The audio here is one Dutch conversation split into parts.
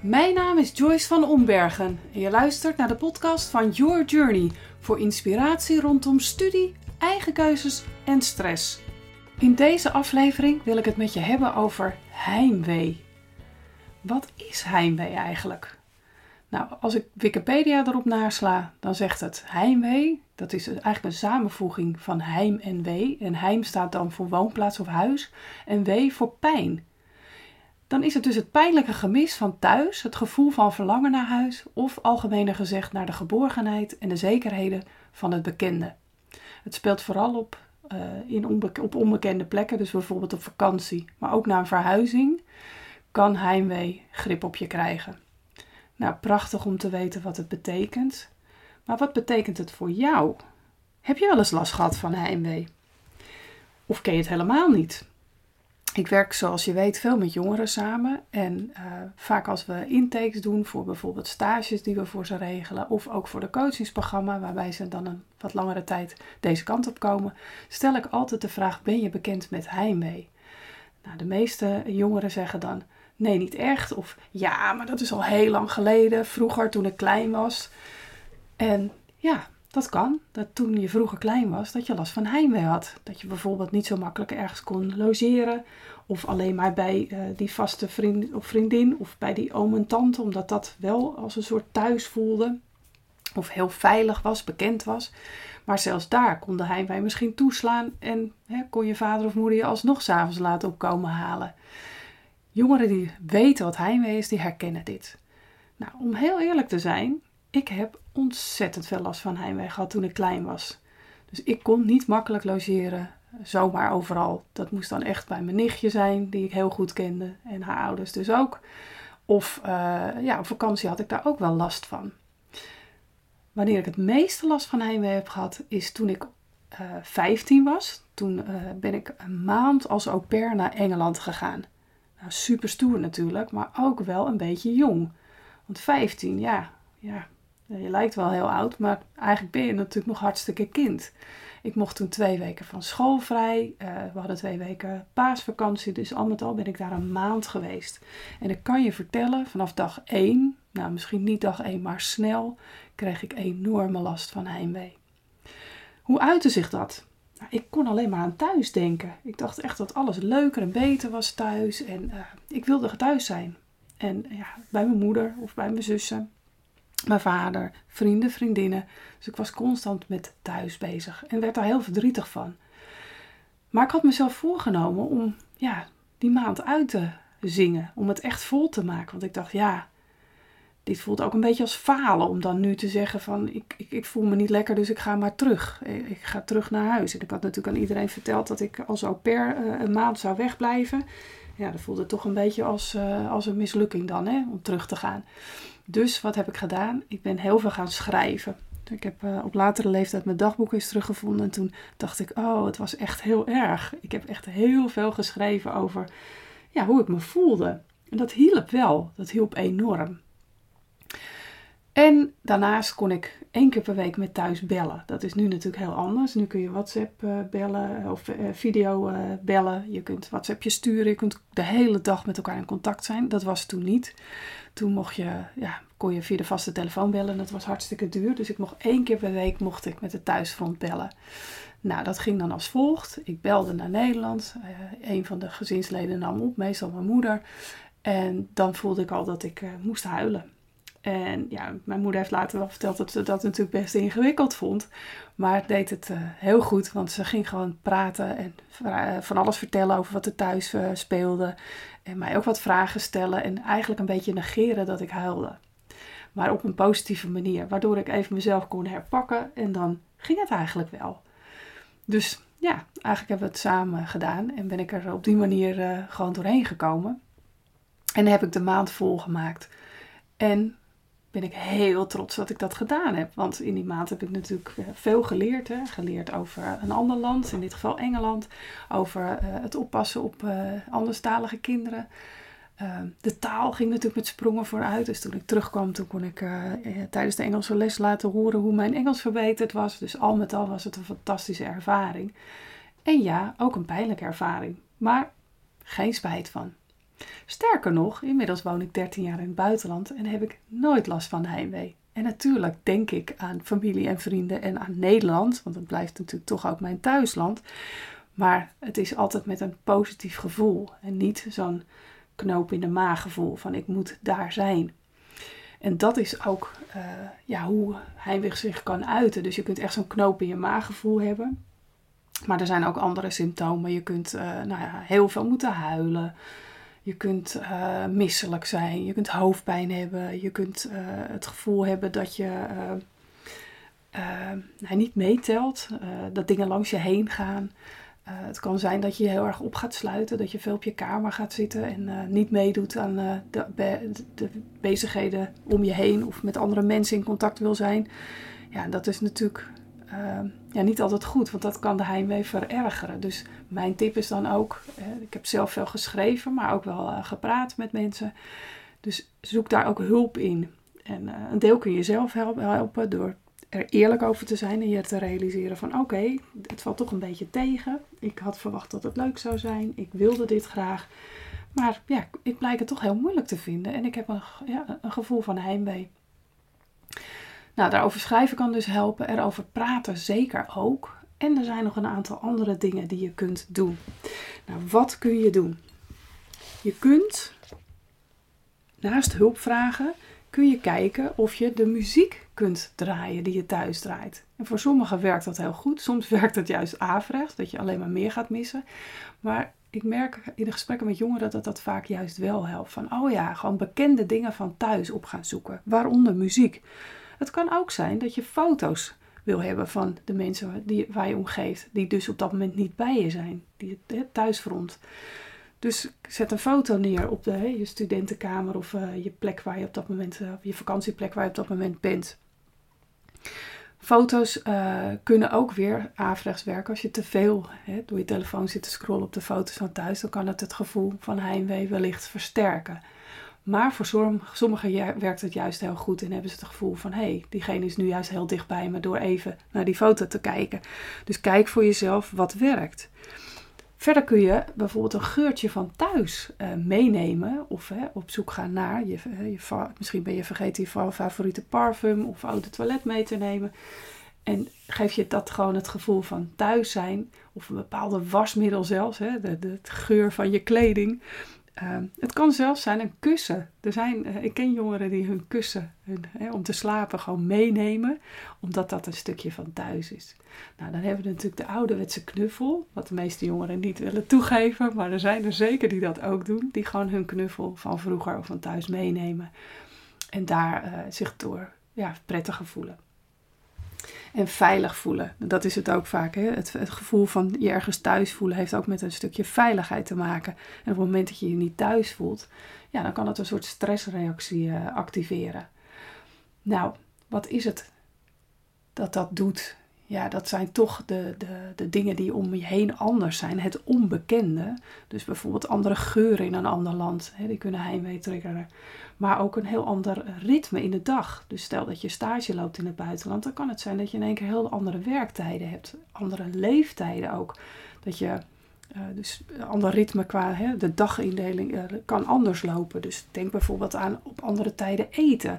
Mijn naam is Joyce van Ombergen en je luistert naar de podcast van Your Journey voor inspiratie rondom studie, eigen keuzes en stress. In deze aflevering wil ik het met je hebben over heimwee. Wat is heimwee eigenlijk? Nou, als ik Wikipedia erop nasla, dan zegt het heimwee. Dat is eigenlijk een samenvoeging van heim en wee. En heim staat dan voor woonplaats of huis en wee voor pijn. Dan is het dus het pijnlijke gemis van thuis, het gevoel van verlangen naar huis of algemener gezegd naar de geborgenheid en de zekerheden van het bekende. Het speelt vooral op, uh, in op onbekende plekken, dus bijvoorbeeld op vakantie, maar ook na een verhuizing kan heimwee grip op je krijgen. Nou, prachtig om te weten wat het betekent. Maar wat betekent het voor jou? Heb je wel eens last gehad van heimwee? Of ken je het helemaal niet? Ik werk, zoals je weet, veel met jongeren samen. En uh, vaak als we intakes doen voor bijvoorbeeld stages die we voor ze regelen, of ook voor de coachingsprogramma, waarbij ze dan een wat langere tijd deze kant op komen, stel ik altijd de vraag: Ben je bekend met heimwee? Nou, de meeste jongeren zeggen dan: Nee, niet echt. Of ja, maar dat is al heel lang geleden, vroeger toen ik klein was. En ja, dat kan. Dat toen je vroeger klein was, dat je last van heimwee had. Dat je bijvoorbeeld niet zo makkelijk ergens kon logeren. Of alleen maar bij uh, die vaste vriend of vriendin of bij die oom en tante. Omdat dat wel als een soort thuis voelde. Of heel veilig was, bekend was. Maar zelfs daar kon de heimwee misschien toeslaan. En hè, kon je vader of moeder je alsnog s'avonds laten opkomen halen. Jongeren die weten wat heimwee is, die herkennen dit. Nou, om heel eerlijk te zijn, ik heb ontzettend veel last van heimwee gehad toen ik klein was. Dus ik kon niet makkelijk logeren, zomaar overal. Dat moest dan echt bij mijn nichtje zijn, die ik heel goed kende, en haar ouders dus ook. Of uh, ja, op vakantie had ik daar ook wel last van. Wanneer ik het meeste last van heimwee heb gehad, is toen ik uh, eh, 15 was. Toen uh, ben ik een maand als au pair naar Engeland gegaan. Nou, super stoer natuurlijk, maar ook wel een beetje jong. Want 15, ja, ja, je lijkt wel heel oud, maar eigenlijk ben je natuurlijk nog hartstikke kind. Ik mocht toen twee weken van school vrij. Uh, we hadden twee weken paasvakantie, dus al met al ben ik daar een maand geweest. En ik kan je vertellen, vanaf dag 1, nou misschien niet dag 1, maar snel, kreeg ik enorme last van heimwee. Hoe uitte zich dat? Nou, ik kon alleen maar aan thuis denken. Ik dacht echt dat alles leuker en beter was thuis. En uh, ik wilde thuis zijn. En ja, bij mijn moeder of bij mijn zussen, mijn vader, vrienden, vriendinnen. Dus ik was constant met thuis bezig en werd daar heel verdrietig van. Maar ik had mezelf voorgenomen om ja, die maand uit te zingen. Om het echt vol te maken. Want ik dacht, ja, dit voelt ook een beetje als falen om dan nu te zeggen van ik, ik, ik, voel me niet lekker, dus ik ga maar terug. Ik ga terug naar huis. En ik had natuurlijk aan iedereen verteld dat ik als au pair uh, een maand zou wegblijven. Ja, dat voelde toch een beetje als, uh, als een mislukking dan, hè, om terug te gaan. Dus wat heb ik gedaan? Ik ben heel veel gaan schrijven. Ik heb uh, op latere leeftijd mijn dagboek eens teruggevonden. En toen dacht ik, oh, het was echt heel erg. Ik heb echt heel veel geschreven over ja, hoe ik me voelde. En dat hielp wel. Dat hielp enorm. En daarnaast kon ik één keer per week met thuis bellen. Dat is nu natuurlijk heel anders. Nu kun je WhatsApp uh, bellen of uh, video bellen. Je kunt WhatsAppje sturen. Je kunt de hele dag met elkaar in contact zijn. Dat was toen niet. Toen mocht je, ja, kon je via de vaste telefoon bellen. Dat was hartstikke duur. Dus ik mocht één keer per week mocht ik met de thuisfront bellen. Nou, dat ging dan als volgt. Ik belde naar Nederland. een van de gezinsleden nam op, meestal mijn moeder. En dan voelde ik al dat ik moest huilen. En ja, mijn moeder heeft later wel verteld dat ze dat natuurlijk best ingewikkeld vond. Maar deed het uh, heel goed, want ze ging gewoon praten en uh, van alles vertellen over wat er thuis uh, speelde. En mij ook wat vragen stellen en eigenlijk een beetje negeren dat ik huilde. Maar op een positieve manier, waardoor ik even mezelf kon herpakken en dan ging het eigenlijk wel. Dus ja, eigenlijk hebben we het samen gedaan en ben ik er op die manier gewoon doorheen gekomen. En heb ik de maand volgemaakt. En ben ik heel trots dat ik dat gedaan heb. Want in die maand heb ik natuurlijk eh, veel geleerd. Hè? Geleerd over een ander land, in dit geval Engeland. Over uh, het oppassen op uh, anderstalige kinderen. Uh, de taal ging natuurlijk met sprongen vooruit. Dus toen ik terugkwam, toen kon ik tijdens de Engelse les laten horen hoe mijn Engels verbeterd was. Dus al met al was het een fantastische ervaring. En ja, ook een pijnlijke ervaring. Maar geen spijt van. Sterker nog, inmiddels woon ik 13 jaar in het buitenland en heb ik nooit last van heimwee. En natuurlijk denk ik aan familie en vrienden en aan Nederland, want het blijft natuurlijk toch ook mijn thuisland. Maar het is altijd met een positief gevoel en niet zo'n knoop in de maag gevoel van ik moet daar zijn. En dat is ook uh, ja, hoe heimwee zich kan uiten. Dus je kunt echt zo'n knoop in je maaggevoel hebben. Maar er zijn ook andere symptomen. Je kunt uh, nou ja, heel veel moeten huilen. Je kunt uh, misselijk zijn. Je kunt hoofdpijn hebben. Je kunt het gevoel hebben dat je nou, niet meetelt. dat dingen langs je heen gaan. Het kan zijn dat je je heel erg op gaat sluiten, dat je veel op je kamer gaat zitten en niet meedoet aan de, de, bezigheden om je heen of met andere mensen in contact wil zijn. Ja, dat is natuurlijk ja, niet altijd goed, want dat kan de heimwee verergeren. Dus mijn tip is dan ook, ik heb zelf veel geschreven, maar ook wel gepraat met mensen. Dus zoek daar ook hulp in. En een deel kun je zelf helpen door er eerlijk over te zijn en je te realiseren van oké, het valt toch een beetje tegen. Ik had verwacht dat het leuk zou zijn. Ik wilde dit graag. Maar ja, ik blijk het toch heel moeilijk te vinden. En ik heb een, ja, een gevoel van heimwee. Nou, daarover schrijven kan dus helpen. Erover praten zeker ook. En er zijn nog een aantal andere dingen die je kunt doen. Nou, wat kun je doen? Je kunt naast hulp vragen, kun je kijken of je de muziek kunt draaien die je thuis draait. En voor sommigen werkt dat heel goed. Soms werkt het juist averechts, dat je alleen maar meer gaat missen. Maar ik merk in de gesprekken met jongeren dat dat vaak juist wel helpt. Van, oh ja, gewoon bekende dingen van thuis op gaan zoeken. Waaronder muziek. Het kan ook zijn dat je foto's wil hebben van de mensen die, waar je omgeeft. Die dus op dat moment niet bij je zijn. Die het thuisfront. Dus zet een foto neer op de, je studentenkamer of uh, je plek waar je op dat moment, uh, je vakantieplek waar je op dat moment bent. Foto's uh, kunnen ook weer averechts werken. Als je te veel hè, door je telefoon zit te scrollen op de foto's van thuis, dan kan het het gevoel van heimwee wellicht versterken. Maar voor sommigen werkt het juist heel goed en hebben ze het gevoel van hé, hey, diegene is nu juist heel dichtbij me door even naar die foto te kijken. Dus kijk voor jezelf wat werkt. Verder kun je bijvoorbeeld een geurtje van thuis uh, meenemen of op zoek gaan naar. Je, je, misschien ben je vergeten je favoriete parfum of oude toilet mee te nemen. En geef je dat gewoon het gevoel van thuis zijn of een bepaalde wasmiddel zelfs, hè, de geur van je kleding. Ehm, het kan zelfs zijn een kussen. Er zijn, uh, ik ken jongeren die hun kussen hè, om te slapen gewoon meenemen, omdat dat een stukje van thuis is. Nou, dan hebben we natuurlijk de ouderwetse knuffel, wat de meeste jongeren niet willen toegeven, maar er zijn er zeker die dat ook doen, die gewoon hun knuffel van vroeger of van thuis meenemen en daar uh, zich door ja, prettiger voelen en veilig voelen. Dat is het ook vaak. Hè? Het, gevoel van je ergens thuis voelen heeft ook met een stukje veiligheid te maken. En op het moment dat je je niet thuis voelt, ja, dan kan het een soort stressreactie uh, activeren. Nou, wat is het dat dat doet? Ja, dat zijn toch de, de, de dingen die om je heen anders zijn. Het onbekende. Dus bijvoorbeeld andere geuren in een ander land. Hè, die kunnen heimwee triggeren maar ook een heel ander ritme in de dag. Dus stel dat je stage loopt in het buitenland, dan kan het zijn dat je in één keer heel andere werktijden hebt, andere leeftijden ook. Dat je uh, dus ander ritme qua hè, de dagindeling uh, kan anders lopen. Dus denk bijvoorbeeld aan op andere tijden eten.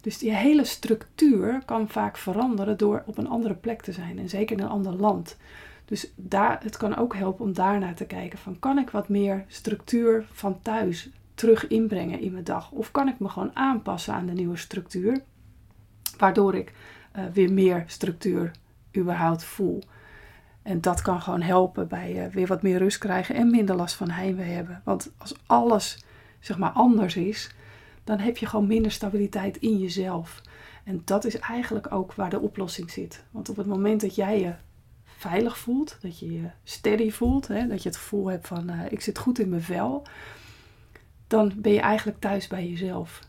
Dus die hele structuur kan vaak veranderen door op een andere plek te zijn en zeker in een ander land. Dus daar, het kan ook helpen om daarnaar te kijken van kan ik wat meer structuur van thuis terug inbrengen in mijn dag? Of kan ik me gewoon aanpassen aan de nieuwe structuur, waardoor ik uh, weer meer structuur überhaupt voel? En dat kan gewoon helpen bij uh, weer wat meer rust krijgen en minder last van heimwee hebben. Want als alles zeg maar anders is, dan heb je gewoon minder stabiliteit in jezelf. En dat is eigenlijk ook waar de oplossing zit. Want op het moment dat jij je veilig voelt, dat je je steady voelt, hè, dat je het gevoel hebt van uh, ik zit goed in mijn vel, dan ben je eigenlijk thuis bij jezelf.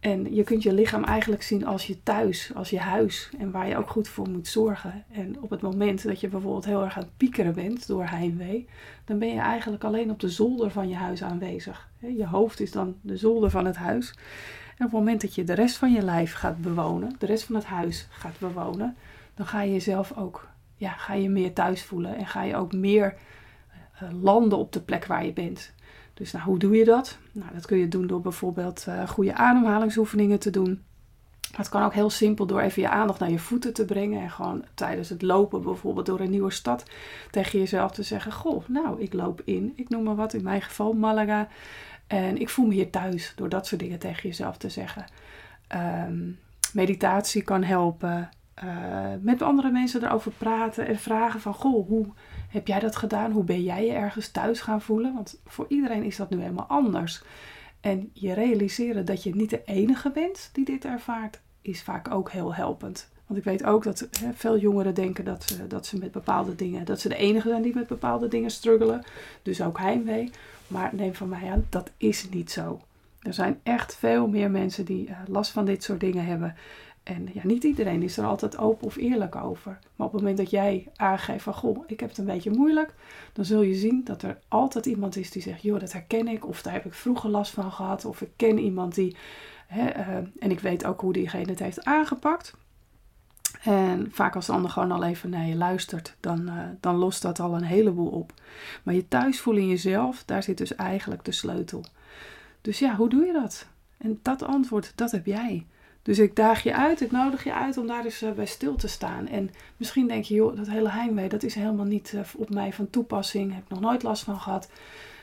En je kunt je lichaam eigenlijk zien als je thuis, als je huis en waar je ook goed voor moet zorgen. En op het moment dat je bijvoorbeeld heel erg aan het piekeren bent door heimwee, dan ben je eigenlijk alleen op de zolder van je huis aanwezig. Je hoofd is dan de zolder van het huis. En op het moment dat je de rest van je lijf gaat bewonen, de rest van het huis gaat bewonen, dan ga je jezelf ook, ja, ga je meer thuis voelen en ga je ook meer eh, landen op de plek waar je bent. Dus nou, hoe doe je dat? Nou, dat kun je doen door bijvoorbeeld uh, goede ademhalingsoefeningen te doen. Het kan ook heel simpel door even je aandacht naar je voeten te brengen. En gewoon tijdens het lopen, bijvoorbeeld door een nieuwe stad, tegen jezelf te zeggen: Goh, nou, ik loop in, ik noem maar wat, in mijn geval Malaga. En ik voel me hier thuis door dat soort dingen tegen jezelf te zeggen. Ehm, meditatie kan helpen. Uh, met andere mensen erover praten en vragen van, goh, hoe heb jij dat gedaan? Hoe ben jij je ergens thuis gaan voelen? Want voor iedereen is dat nu helemaal anders. En je realiseren dat je niet de enige bent die dit ervaart, is vaak ook heel helpend. Want ik weet ook dat veel jongeren denken dat ze, dat ze met bepaalde dingen, dat ze de enige zijn die met bepaalde dingen struggelen. Dus ook heimwee. Maar neem van mij aan, dat is niet zo. Er zijn echt veel meer mensen die uh, last van dit soort dingen hebben. En ja, niet iedereen is er altijd open of eerlijk over. Maar op het moment dat jij aangeeft van, goh, ik heb het een beetje moeilijk, dan zul je zien dat er altijd iemand is die zegt, joh, dat herken ik, of daar heb ik vroeger last van gehad, of ik ken iemand die, hè, uh, en ik weet ook hoe diegene het heeft aangepakt. En vaak als de ander gewoon al even naar je luistert, dan, uh, dan lost dat al een heleboel op. Maar je thuis voelen in jezelf, daar zit dus eigenlijk de sleutel. Dus ja, hoe doe je dat? En dat antwoord, dat heb jij. Dus ik daag je uit, ik nodig je uit om daar eens uh, bij stil te staan. En misschien denk je, joh, dat hele heimwee, dat is helemaal niet uh, op mij van toepassing. Heb ik nog nooit last van gehad.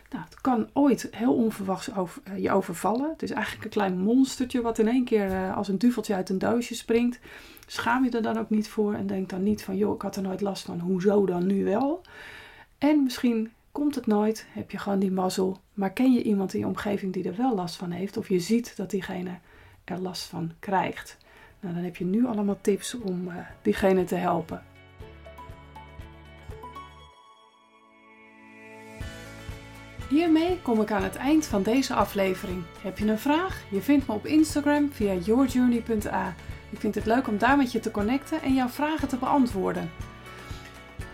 Nou, het kan ooit heel onverwachts uh, je overvallen. Het is eigenlijk een klein monstertje wat in één keer als een duveltje uit een doosje springt. Schaam je er dan ook niet voor en denk dan niet van, joh, ik had er nooit last van, hoezo dan nu wel? En misschien komt het nooit, heb je gewoon die mazzel, maar ken je iemand in je omgeving die er wel last van heeft, of je ziet dat diegene er last van krijgt. Nou, dan heb je nu allemaal tips om uh, diegene te helpen. Hiermee kom ik aan het eind van deze aflevering. Heb je een vraag? Je vindt me op Instagram via yourjourney.a. Ik vind het leuk om daar met je te connecten en jouw vragen te beantwoorden.